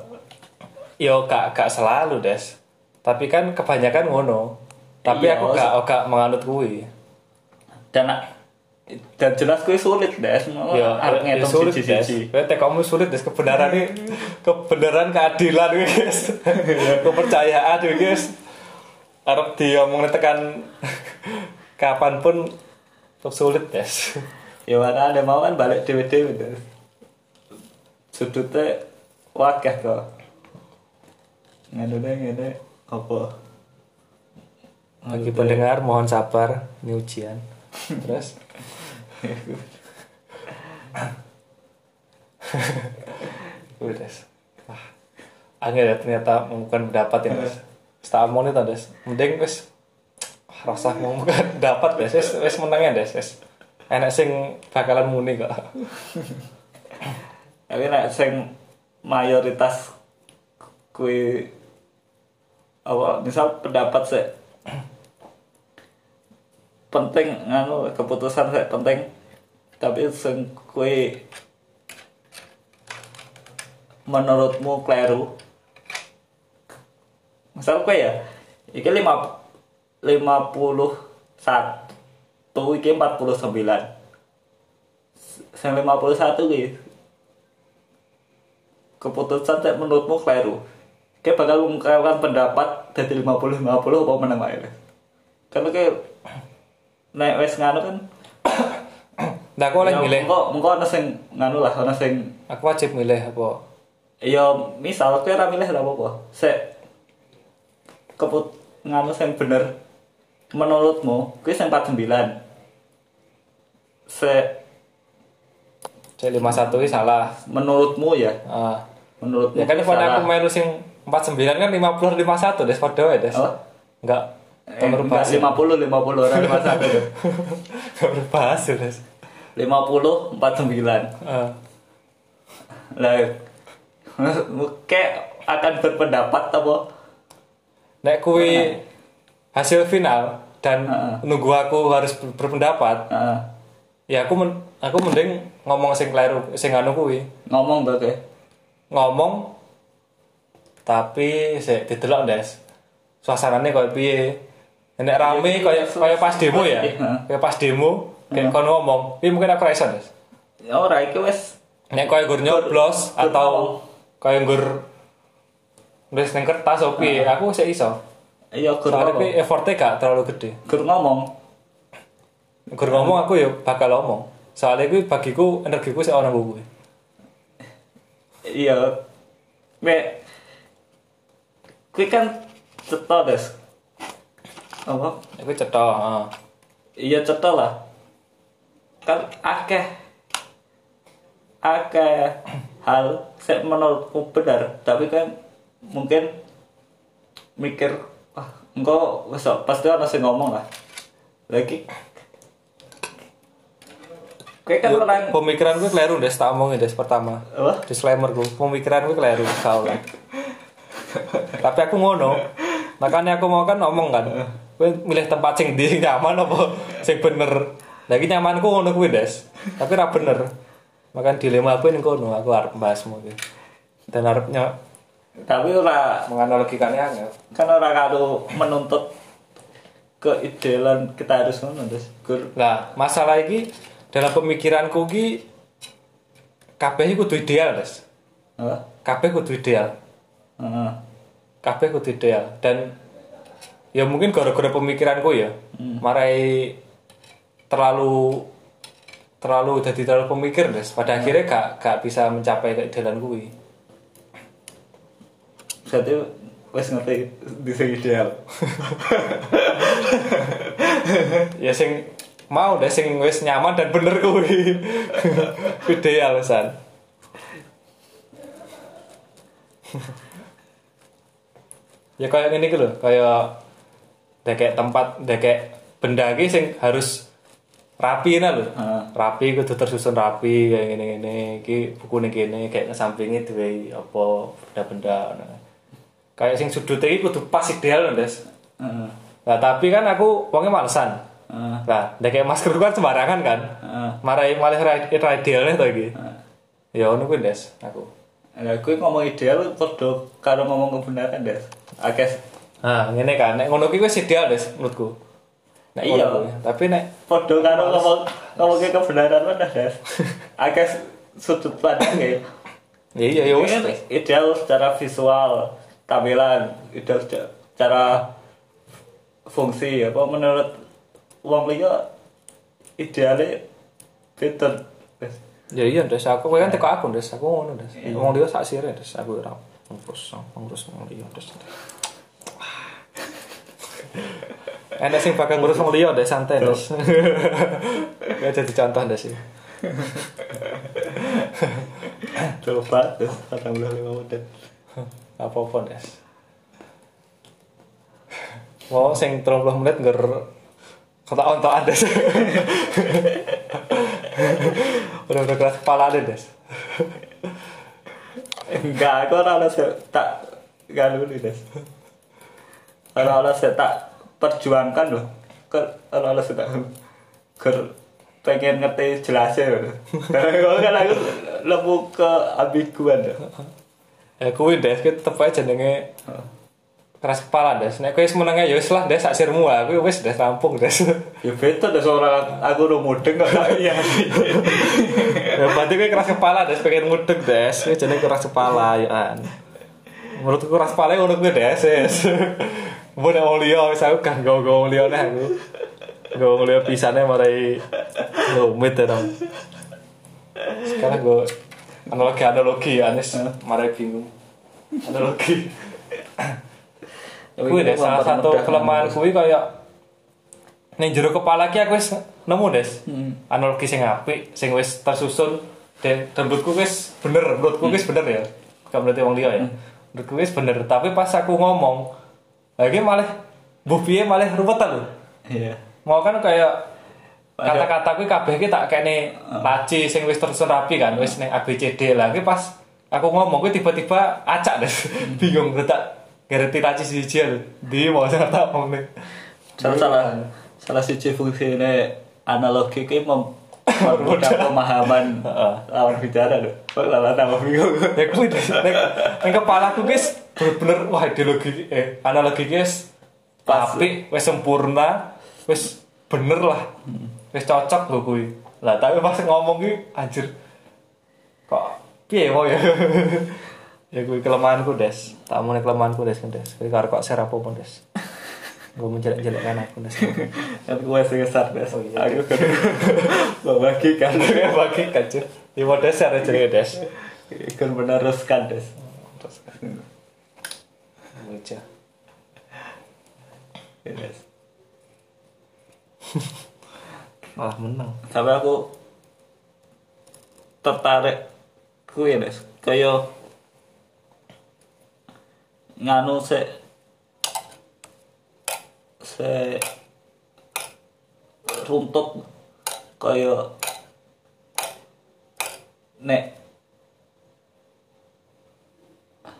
Yo gak gak selalu des. Tapi kan kebanyakan ngono. Tapi Iya, aku gak gak menganut kuwi. Dan dan jelas gue sulit deh semua ya harus ya ngitung sulit siji siji tekomu sulit des. Kebenaran ini kebenaran keadilan guys <laughs> kepercayaan guys arep diomongin tekan kapan pun sulit des. Ya mana ada mau kan balik dewe dewe deh sudutnya wakah kok ngene ngene. Apa? Bagi pendengar mohon sabar. Ini ujian. Terus Udah des. Wah, angel ya ternyata mengumumkan pendapat ya des. Omongin itu des. Mending wah, rasa mengumumkan pendapat des. Wis, wis menang ya des. Enak sing bakalan muni kok. Tapi nek sing mayoritas kue apa misal pendapat sih penting nganu keputusan sih penting. Tapi sing kue menurutmu kleru? Misal kue ya iki lima lima puluh satu iki empat puluh sembilan. Yang lima puluh satu keputusan sih menurutmu kleru? Kayak bakal mengungkapkan pendapat dari 50 50 apa menang karena kayak naik wes nganu kan Nah aku oleh ya, milih. engko engko ana sing nganu lah ana sing Aku wajib milih apa? Ya misal kowe ora milih ora apa-apa. Sik keput nganu sing bener. Menurutmu kuwi sing 49 sik C51 ini salah. menurutmu ya? Ah. menurutmu Ya kan aku melu sing 49 kan 50 51 des. Padha wae des. Apa? Enggak. Enggak, bahas. 50 50 orang 51 Nomor bahas ya, des. 50 49 Ah. lah kayak akan berpendapat apa Nek kuwi hasil final dan Heeh. nunggu aku harus ber- berpendapat, Heeh. ya aku men aku mending ngomong sing kleru sing anu kuwi. ngomong kayak Ngomong tapi sik didelok des. Suasanane koyo piye? Nek rame koyo koyo pas demo ya. Kayak pas demo kayak kono ngomong, "Piye mungkin aku ra iso, Des." ya ora iki wes Nek koyo gur nyoblos atau koyo gur nulis ning kertas opo aku sik iso. iya gur ngomong effortnya gak terlalu gede. gur ngomong Gur ngomong aku ya bakal ngomong. Soalnya kuwi bagiku energiku sik ora kuwi. iya me kuwi kan cetok des apa Aku cetha, heeh. iya cetok lah kan akeh akeh hal saya menurutku benar tapi kan mungkin mikir ah engkau wes pasti ada sing ngomong lah lagi kayak kan orang Pemikiran gue keliru des, tak omongin des pertama. apa Disclaimer gue, pemikiran gue keliru, kau. <laughs> Tapi aku ngono. Makanya aku mau kan ngomong kan. Gue milih tempat sing di nyaman apa sing bener. Lagi nyamanku ngono kuwi des. Tapi ra bener. Makan dilema aku ning kono, aku arep bahas mungkin. Dan arepnya tapi ora menganalogikannya angel. kan orang kalau menuntut keidealan kita harus ngono gur Lah, masalah iki dalam pemikiranku ki kabeh kudu ideal, Des. Kabeh kudu ideal. Heeh. kabeh kudu ideal dan ya mungkin gara-gara pemikiranku ya. Marai terlalu terlalu jadi terlalu pemikir des. Pada akhirnya gak gak bisa mencapai keidealan kuwi. Berarti wes ngerti di sing ideal. <laughs> Ya sing mau deh sing wis nyaman dan bener kuwi. <laughs> Ideal san. <laughs> Ya kayak gini gitu loh kayak deh kayak tempat deh kayak benda iki sing harus rapi nah lho rapi kudu tersusun rapi kayak gini gini iki buku nih gini kayak ngesampingi duwe apa benda-benda ngono. kayak sing sudut iki kudu pas ideal lho Des Heeh. nah tapi kan aku wongnya malesan Heeh. nah ndek masker kan sembarangan kan Heeh. marai malah ra idealnya to iki ya ngono kuwi Des aku Nah, gue ngomong ideal padha karo ngomong kebenaran, Des. Akeh nah ngene kan nek ngono kuwi wis ideal Des menurutku nek Iya. kuwi. tapi nek padha karo ngomong ngomong kebenaran mana, Des. Akeh sudut pandang ya. iya ya wis Ini kan ideal secara visual, tampilan, ideal secara fungsi apa menurut wong liya idealnya. Des. Ya iya Des, aku kan teko aku Des, aku ngono Des. Wong liya sak sire Des, aku ora ngurus ngurus wong liya Des. Enak sing bakal ngurus wong liya Des, santai Des. Ya <laughs> jadi contoh Des. <laughs> Coba Des, 45 menit. Apa-apa Des. Mau sing 30 menit ngger kota ontokan Des. <laughs> Udah udah keras kepala deh Des. Enggak, aku ora oleh se- tak galu nih, Des. Ora oleh se- tak perjuangkan loh. Ke ora oleh se- tak ker pengen ngerti jelasnya loh. Kalau kan aku lebu ke ambiguan loh. Ya kuwi Des, kuwi tetep ae jenenge keras kepala Des. Nek kowe menenge ya wis lah Des sak sirmu ah. Kuwi wis Des rampung Des. <laughs> Ya beda Des orang aku udah mudeng kok <laughs> iya. ya berarti kowe keras kepala Des, pengen mudeng Des. Kuwi jenenge keras kepala ya kan. Menurutku keras kepala ngono kuwi Des. Mbok nek wong liya wis aku gak nggo wong liya nek aku. Nggo wong liya pisane marai rumit ya dong. Sekarang gue analogi analogi Anis marai bingung. Analogi. Kuwi deh salah satu kelemahan kuwi kayak ning jero kepala ki aku wis nemu des. Analogi sing apik, sing wis tersusun dan dan menurutku wis bener, menurutku wis bener ya. Gak berarti wong liya ya. Menurutku wis bener, tapi pas aku ngomong lagi malah mbuh piye malah ruwetan lho. Iya. Mau kan kayak kata-kata kuwi kabeh ki tak kene laci sing wis tersusun rapi kan, wis ning ABCD lah. Ki pas aku ngomong kuwi tiba-tiba acak deh. Bingung tak ngerti laci siji lho. Di mau tak ngomong nih. Salah salah salah siji fungsi ini analogi ki mem <laughs> mempermudah pemahaman lawan bicara loh. Kok lawan tambah bingung. Ya kuwi. Nek kepala aku guys bener-bener wah ideologi eh analogi guys Pas. apik wis sempurna, wis bener lah. Wis cocok lho kuwi. Lah tapi pas ngomong ki anjir kok piye mau ya. <laughs> ya kuwi kelemahanku des. Tak mau kelemahanku des kan des. Kuwi karo kok share apa pun des. Gue menjelek-jelekkan aku des. Kan gue sing ngesar Des. Oh, iya. Aku kan <laughs> membagikan Bagi kacau. Di mau des share aja des. kan meneruskan Des. Terus Meja. Ya, Des. Malah menang. Sampai aku tertarik kuwi Des. Kaya nganu se se runtut kaya nek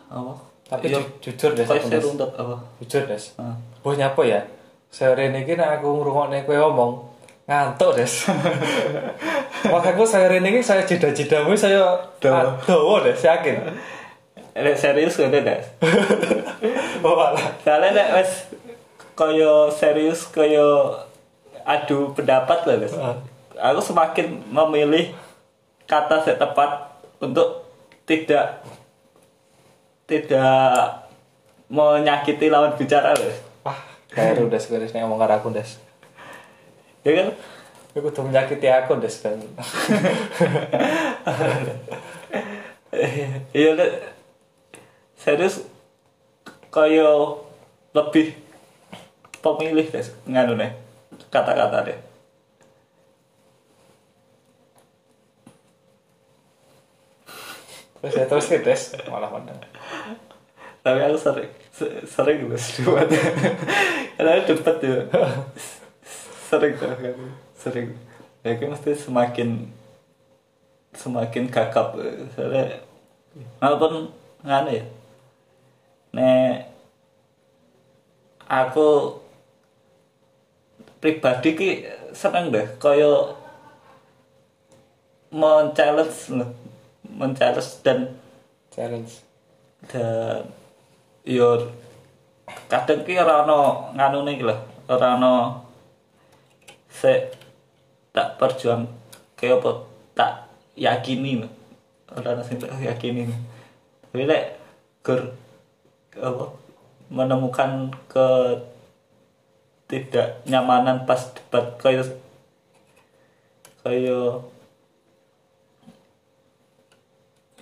apa Tapi Iya, ju- jujur deh, Des. runtut apa Jujur des. Ah. Bos nyapa ya? Sore ini aku ngrungokne kowe ngomong ngantuk des. <laughs> Makanya saya ini saya jeda-jedamu saya Dawa. dawa des yakin. Nek serius ngene Des. <laughs> Oh malah. Soalnya nek wis kaya serius kaya adu pendapat lah guys. Ah. Aku semakin memilih kata yang tepat untuk tidak tidak menyakiti lawan bicara guys. Wah, kayak des des nek ngomong karo aku des. Ya kan? Kowe kudu menyakiti aku des kan. <laughs> Iya nek serius kaya lebih pemilih guys nganu nih kata-kata deh. Terus ya terus ke des malah menang. Tapi aku sering se- sering loh debat karena debat ya. Sering tuh kan. Sering. Ya iki mesti semakin semakin gagap. Soalnya walaupun ngene ya. Aku pribadi ki seneng deh kaya men-challenge lho. men-challenge dan challenge dan yo kadang ki ora ono nganune iki lho ora ono se tak perjuang kayak apa tak yakini ora ono sing tak yakini tapi lek gur apa menemukan ke tidak nyamanan pas debat kayak kayak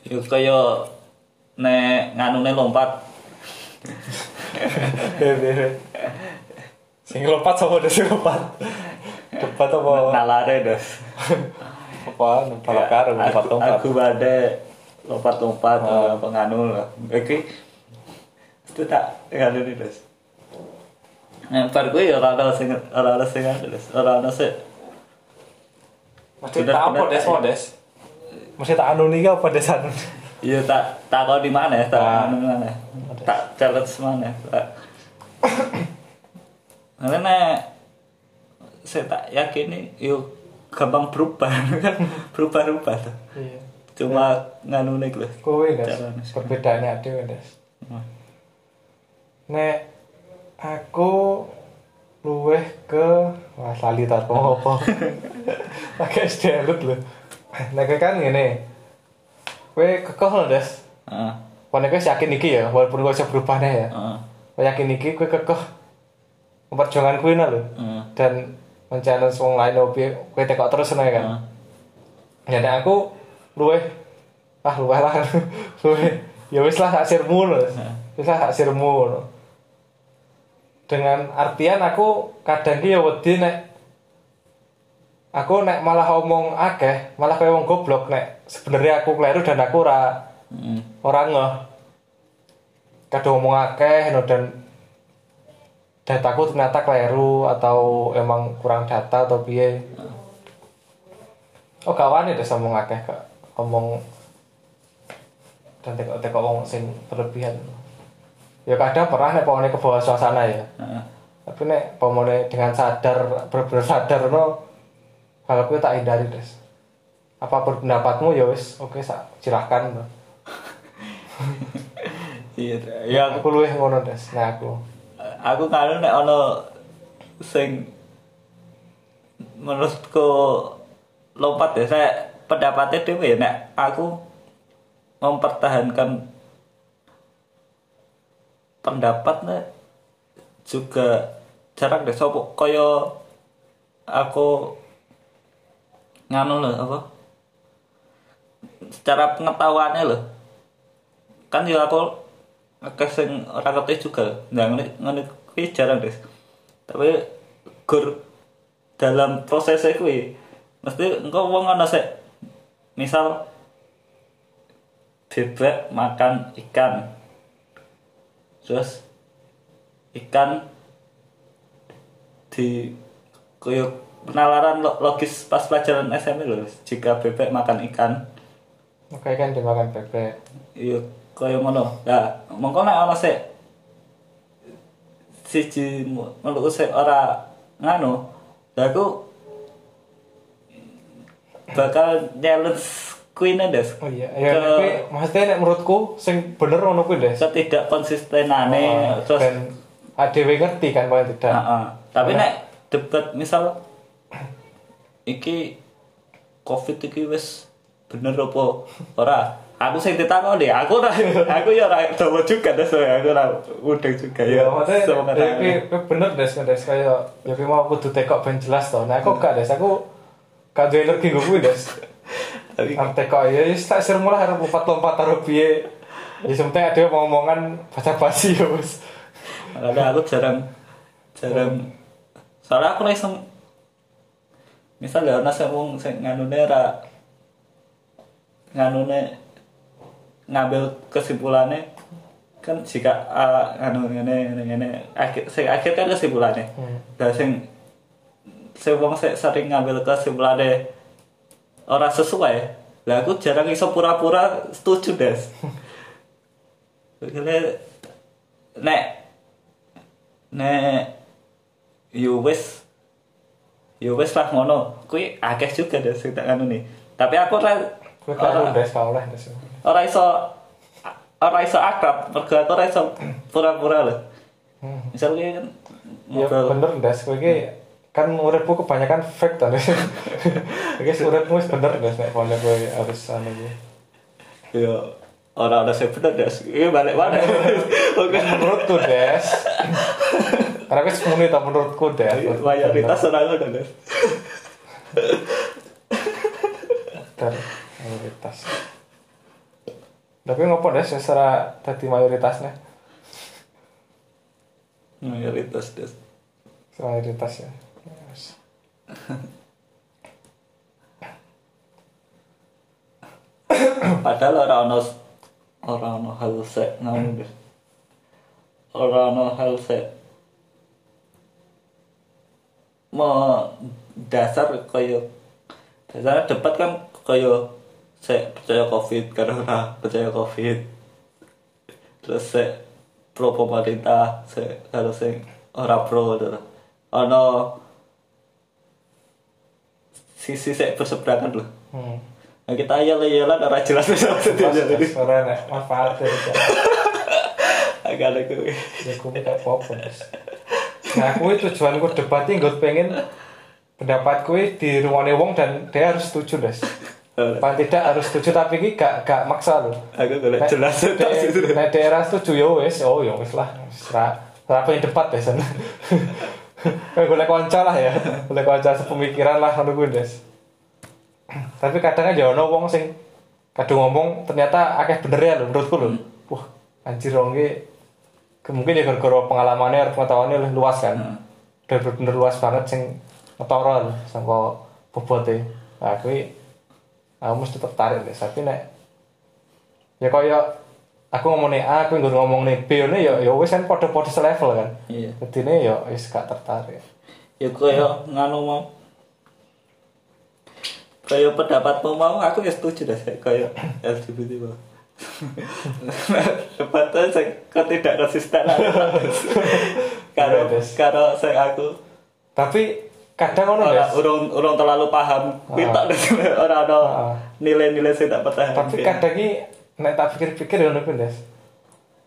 yo kayak nek nganune lompat. <laughs> Sing lompat sapa deh sing lompat. Debat apa? Nalare dah apa? Balap karung lompat lompat. aku ada lompat-lompat Oh. apa nganu lah. Oke itu tak nganu nih des. Nah, par gue ya orang-orang sing orang-orang sing anu des. Orang-orang sing Bener, tak apa des mau des? Mesti tak anu nih apa des anu iya tak tak kau di mana ya tak Ah. anu mana tak challenge mana tak. Karena saya tak yakin nih yuk gampang berubah <laughs> kan? Berubah-ubah tuh. Iya. Cuma nganu nih loh kowe sih. perbedaannya ada des Hmm. nek aku luweh ke wah lali tak apa <laughs> pakai SDLut lho. Nek kan ngene kowe kekeh lho des. Heeh. Nek wis yakin iki ya walaupun kowe bisa berubah nih ya. Heeh. kowe yakin iki kowe kekeh. Memperjuangkan lho. Heeh. dan men-challenge wong lain opo kowe tekok terus nih kan? Ya nek aku luweh ah luweh lah. <laughs> Luweh ya wis lah sak sirmu lho wis lah dengan artian aku kadang ki ya wedi nek aku nek malah omong akeh malah kayak wong goblok nek sebenarnya aku keliru dan aku ora Heeh. ora ngeh kadang ngomong akeh no, dan dataku ternyata keliru atau emang kurang data atau piye. Oh gak wani deh ngomong akeh kak ngomong dan tekok-tekok wong sing berlebihan. Ya kadang pernah nek pokoknya ke bawah suasana ya. Heeh. tapi nek pokoknya dengan sadar bener-bener sadar no hal aku tak hindari des apa pun pendapatmu ya wis oke sak silahkan. Iya, ya aku luwih ngono des. Nah aku. Aku kalau nek ono sing menurutku lompat ya saya pendapatnya dewe nek aku mempertahankan pendapatnya juga jarang deh sopo koyo aku nganu loh apa secara pengetahuannya loh. Kan ya aku akeh sing ora juga. Nah ngene ngene kuwi jarang deh tapi gur dalam prosesnya kuwi mesti engko wong ana sik misal bebek makan ikan terus ikan di koyo penalaran lo- logis pas pelajaran SMP loh jika bebek makan ikan oke kan dimakan bebek. Iya kaya ngono. Nah mongko nek ana sik siji menurutku sik ora nganu lah aku bakal challenge Queen Des. Oh iya ya Ke- tapi maksudnya nek menurutku sing bener ngono kuwi des. Ketidak konsistenane Oh, terus dan ADW ngerti kan paling tidak. Heeh. tapi Nah. nek debat misal iki covid iki wis bener apa? Ora. Aku sing ditakon deh. Aku ora aku ya ora dawa juga deh soalnya. Aku ora udah juga. Ya ya maksudnya ya, ya, ya, bener des kan des kayak ya ki mau kudu tekok ben jelas to nah aku gak des aku gak duwe energi gue des tapi tekok ya wis tak sir mulai arep lompat-lompat taruh piye. Ya penting ada omongan basa-basi ya wis Makanya aku jarang jarang. Soalnya aku langsung misalnya ana sing wong sing nganune ra nganune ngambil kesimpulannya kan jika ah, anu ngene ngene akhir sing akhir kan kesimpulannya. Hmm. lah sing sing wong sik sering ngambil kesimpulane ora sesuai. Lah aku jarang iso pura-pura setuju des. <laughs> Kene nek nek yo wis yo wis lah ngono. Kuwi akeh juga des sing tak anu nih tapi aku karo ora- ndes ka oleh ndes. ora iso ora iso akrab mergo aku ora iso pura-pura lho Hmm. misalnya kan Ya ngobrol bener ndes kowe iki kan uripmu kebanyakan fake ta ndes. Iki <laughs> uripmu wis bener ndes nek kono kowe harus anu iki. ya orang ada saya bener des ini balik mana oke Menurutku des. Karena wis muni ta menurutku des. mayoritas orang ada des Bener, mayoritas. Tapi ngopo des wis ora dadi mayoritasnya? mayoritas des Mayoritas ya. Yes. padahal orang ono orang ono hal se ngomong des orang ono hal se mau dasar kaya dasar debat kan kaya saya percaya covid karena percaya covid. Terus saya pro pemerintah saya kalau saya ora pro gitu. ono sisi saya berseberangan loh Hmm. nah, kita ayal ayalan ora jelas sama Pas sendiri des ora nek manfaat agak gue ya aku apa-apa Des. nah aku tujuanku debatnya gue pengen pendapat kue di rumahnya wong dan dia harus setuju des paling tidak harus setuju tapi ini gak gak maksa loh. Aku gak Nek- jelas de- nek daerah setuju ya wes oh ya wes lah. Ra pengen debat des. Kayak boleh konco lah ya. Boleh konco sepemikiran lah kalau gue des. Tapi kadang aja ono wong sing kadang ngomong ternyata akeh bener ya lho menurutku lho. Wah anjir wong mungkin ya gara-gara pengalamannya atau pengetahuannya lebih luas kan. Hmm. bener-bener luas banget sing ngetoro lho sama bobote nah kuwi aku mesti tertarik deh tapi nek ya kaya aku ngomong nih A aku nggon ngomong nih B ini ya ya wis kan podo-podo selevel kan. Iya. Jadi ini ya wis gak tertarik. Ya kaya nganu mau kaya pendapatmu mau aku ya setuju deh kaya LGBT mau. <laughs> Debatnya saya ketidak konsisten <laughs> karo Iya, Des. karo saya aku. Tapi kadang ono orang Des. urung urung terlalu paham. Kita orang ada Ah. nilai-nilai saya tak pertahankan tapi kadang ini nek tak pikir-pikir ya ngono Des.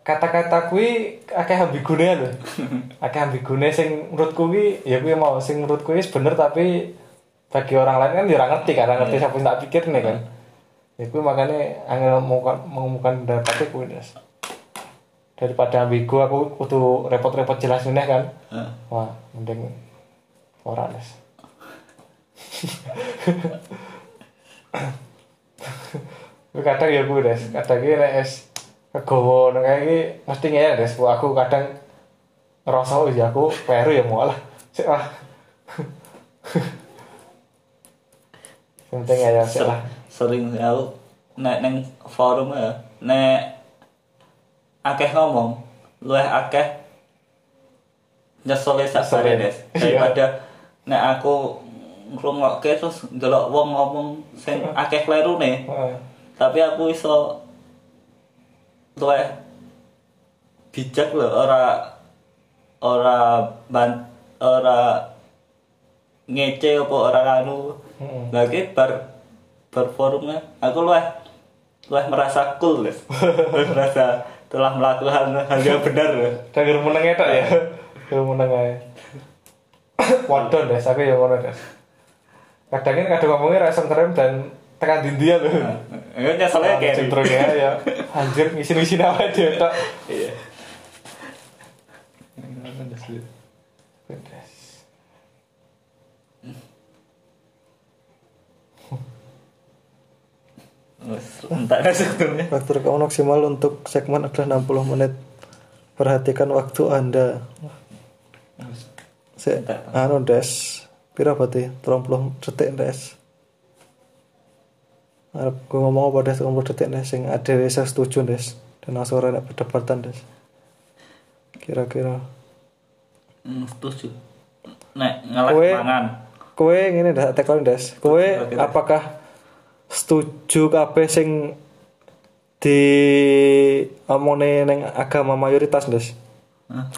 Kata-kata kuwi akeh ambigune lho <laughs> akeh ambigune sing menurutku kuwi ya kuwi mau sing menurutku wis bener tapi bagi orang lain kan ya ora ngerti kan ora ngerti siapa yang tak pikir nih kan. Ya kuwi makanya angel mengumumkan pendapatnya kuwi Des. Daripada ambigu aku kudu repot-repot jelasin kan. Ah. wah mending ora Des Tapi kadang ya gue des, kadang ini es kegowo nang kayak gini mesti ngeyel des. Aku kadang ngerasa oh ya aku peru ya mau lah. Sik lah. Penting ngeyel sik lah. sering aku nek neng forum ya nek akeh ngomong luwih akeh nyesole sak Nyesele. Des Iya. daripada nek aku ngrungokke terus ndelok wong ngomong sing akeh klerune Heeh. tapi aku iso luwih bijak lho ora ora ban ora ngece apa ora anu Heeh. lagi bar bar forumnya aku luwih luwih merasa cool <laughs> luwih merasa telah melakukan hal yang benar lho. Denger meneng itu ya. Denger meneng ae. Waduh des, aku ya ngono des. Kadang ini kadang ngomongnya rasa ngerem dan tekan dindia loh. Ini nyeselnya kayak Centronya ya. Anjir ngisi-ngisi apa dia tok. Iya. Des. Entah sebetulnya. Waktu rekaman maksimal untuk segmen adalah 60 menit. Perhatikan waktu Anda. Se anu des. Pira berarti? 30 detik des. Arep gue ngomong apa des 30 detik des sing ada saya setuju des. Dan langsung ora nek perdebatan des. Kira-kira Hmm, setuju. Nek ngelak Kowe- mangan. kowe ngene ndas tekon Des. apakah setuju kabeh sing di omongane ning agama mayoritas? Hah?